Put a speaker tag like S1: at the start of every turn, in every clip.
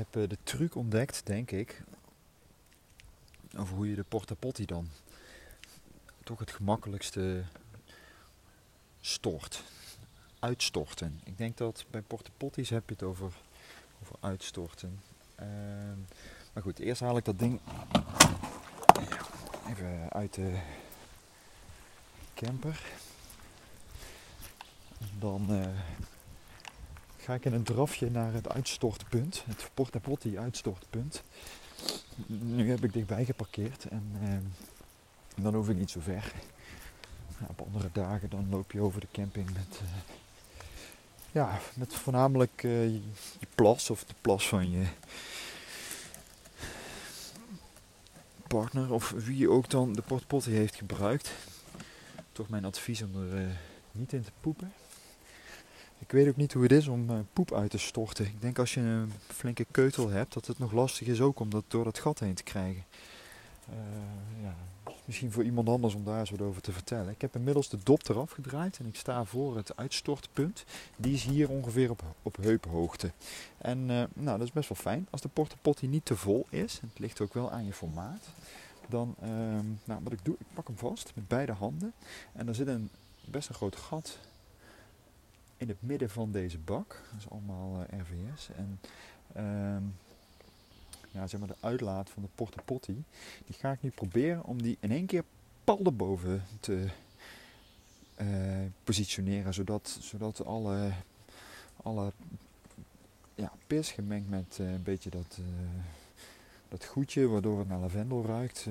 S1: heb uh, de truc ontdekt, denk ik, over hoe je de porta potty dan toch het gemakkelijkste stort. Uitstorten. Ik denk dat bij porta potties heb je het over, over uitstorten. Uh, maar goed, eerst haal ik dat ding even uit de camper. Dan uh, ga ik in een drafje naar het uitstortpunt, het Porta Potty uitstortpunt. Nu heb ik dichtbij geparkeerd en uh, dan hoef ik niet zo ver. Op andere dagen dan loop je over de camping met, uh, ja, met voornamelijk je, je plas of de plas van je partner of wie ook dan de Porta Potty heeft gebruikt. Toch mijn advies om er niet in te poepen. Ik weet ook niet hoe het is om uh, poep uit te storten. Ik denk als je een flinke keutel hebt, dat het nog lastig is ook om dat door dat gat heen te krijgen. Uh, ja, misschien voor iemand anders om daar eens wat over te vertellen. Ik heb inmiddels de dop eraf gedraaid en ik sta voor het uitstortpunt. Die is hier ongeveer op, op heuphoogte. En uh, nou, dat is best wel fijn. Als de portapotty niet te vol is, het ligt ook wel aan je formaat, dan, ehm, nou, wat ik doe, ik pak hem vast met beide handen. En er zit een best een groot gat in het midden van deze bak. Dat is allemaal uh, RVS. En uh, ja, zeg maar de uitlaat van de Porta Potty, die ga ik nu proberen om die in één keer pal erboven te uh, positioneren. Zodat, zodat alle, alle ja, pis gemengd met uh, een beetje dat, dat goedje, waardoor het naar lavendel ruikt,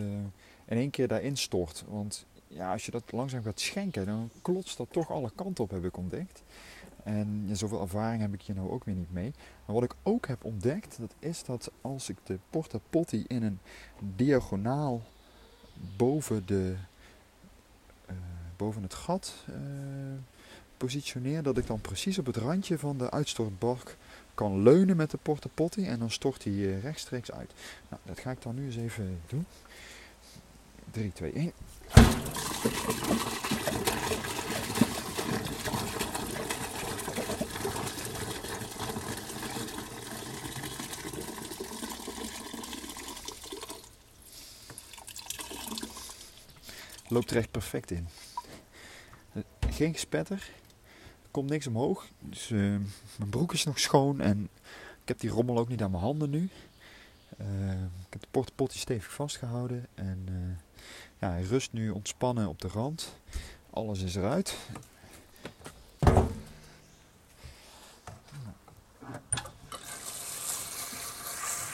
S1: in één keer daarin stort. Want ja, als je dat langzaam gaat schenken, dan klotst dat toch alle kanten op, heb ik ontdekt. En ja, zoveel ervaring heb ik hier nou ook weer niet mee. Maar wat ik ook heb ontdekt, dat is dat als ik de porta potty in een diagonaal boven, de, uh, boven het gat uh, positioneer, dat ik dan precies op het randje van de uitstortbalk kan leunen met de porta potty en dan stort hij uh, rechtstreeks uit. Nou, dat ga ik dan nu eens even doen. 3, 2, 1. Loopt er echt perfect in. Geen gespetter, er komt niks omhoog. Dus uh, mijn broek is nog schoon en ik heb die rommel ook niet aan mijn handen nu. Uh, ik heb de portepotje stevig vastgehouden en uh, ja, hij rust nu ontspannen op de rand. Alles is eruit.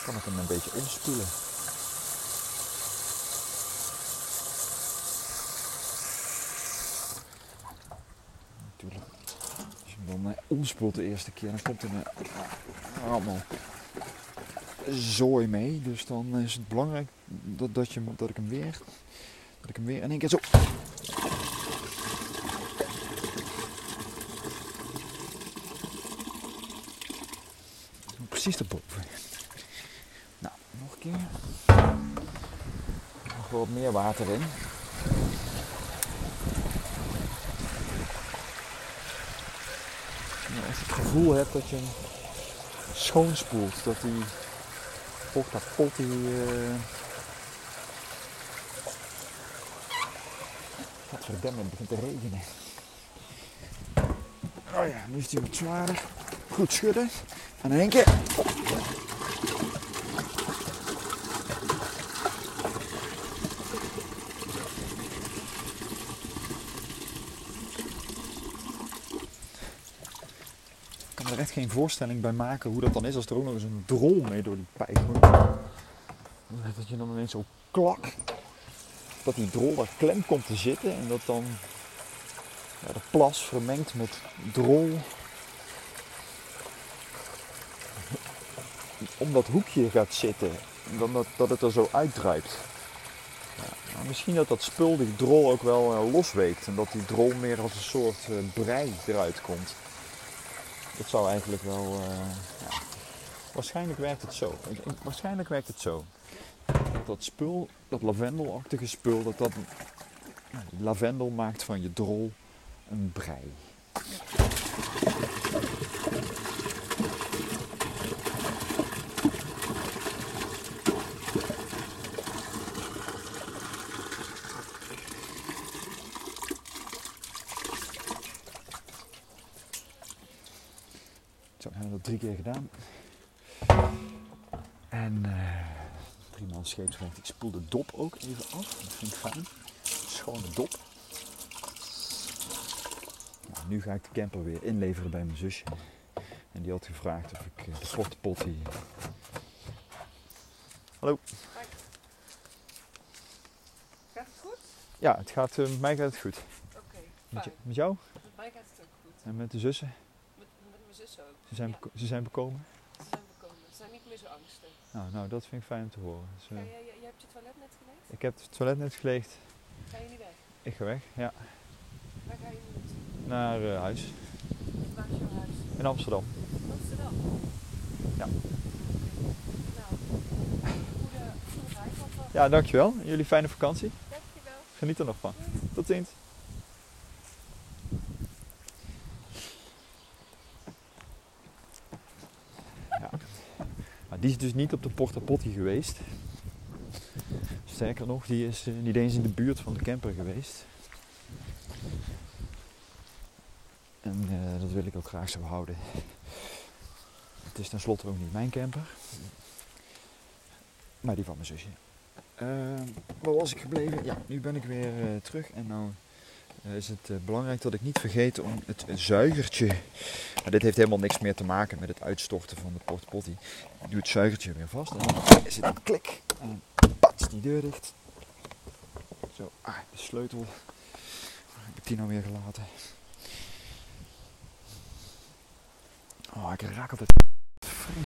S1: Kan ik hem een beetje omspoelen. Omspoelt de eerste keer, dan komt er een, allemaal zooi mee. Dus dan is het belangrijk dat, dat, je, dat ik hem weer, dat ik hem weer in één keer zo. Precies erboven. Nou, nog een keer. Nog wat meer water in. Als je het gevoel hebt dat je hem schoonspoelt, dat die porta potty uh... Godverdamme, het begint te regenen. Oh ja, nu is hij wat zwaarder. Goed schudden. En in één keer. Er echt geen voorstelling bij maken hoe dat dan is als er ook nog eens een drol mee door die pijp moet. Dat je dan ineens zo klak, dat die drol daar klem komt te zitten en dat dan ja, de plas vermengt met drol om dat hoekje gaat zitten. En dan dat, dat het er zo uitdruipt. Ja, misschien dat dat spul, die drol, ook wel uh, losweekt. En dat die drol meer als een soort uh, brei eruit komt. Dat zou eigenlijk wel. Uh, ja. Waarschijnlijk werkt het zo. Waarschijnlijk werkt het zo. Dat, dat spul, dat lavendelachtige spul, dat dat. lavendel maakt van je drol een brei. Zo, hebben we dat drie keer gedaan. En eh drie man scheepsrecht. Ik spoel de dop ook even af. Dat vind ik fijn. Schone dop. Nou, nu ga ik de camper weer inleveren bij mijn zusje. En die had gevraagd of ik eh, de portepot hier... Hallo.
S2: Gaat het goed?
S1: Ja, het gaat, eh, met mij gaat het goed.
S2: Oké,
S1: Met, met jou
S2: Met mij gaat het ook goed.
S1: en met de zussen?
S2: Zus ook.
S1: Ze zijn,
S2: Ja,
S1: ze zijn bekomen?
S2: ze zijn bekomen. Ze zijn niet meer zo angstig.
S1: Nou, nou, dat vind ik fijn om te horen. Dus, eh,
S2: Ga jij, hebt je toilet net geleegd?
S1: ik heb het toilet net geleegd.
S2: Ga je niet weg?
S1: Ik ga weg, ja.
S2: Waar ga je nu naartoe?
S1: Naar eh, huis.
S2: Waar is jouw huis?
S1: In Amsterdam.
S2: Amsterdam?
S1: Ja.
S2: Nou, goede, goede reis.
S1: Ja, dankjewel. Jullie fijne vakantie.
S2: Dankjewel.
S1: Geniet er nog van. Tot ziens. Ja. Maar die is dus niet op de Porta Potty geweest. Sterker nog, die is eh, niet eens in de buurt van de camper geweest. En eh, dat wil ik ook graag zo houden. Het is tenslotte ook niet mijn camper. Maar die van mijn zusje. Ehm, waar was ik gebleven? Ja, nu ben ik weer eh, terug. En nou is het eh, belangrijk dat ik niet vergeet om het zuigertje. Maar dit heeft helemaal niks meer te maken met het uitstorten van de portpotty. Ik doe het zuigertje weer vast. En dan is het een klik. En die deur dicht. Zo, ah, de sleutel. Heb ik die nou weer gelaten? Oh, ik raak altijd.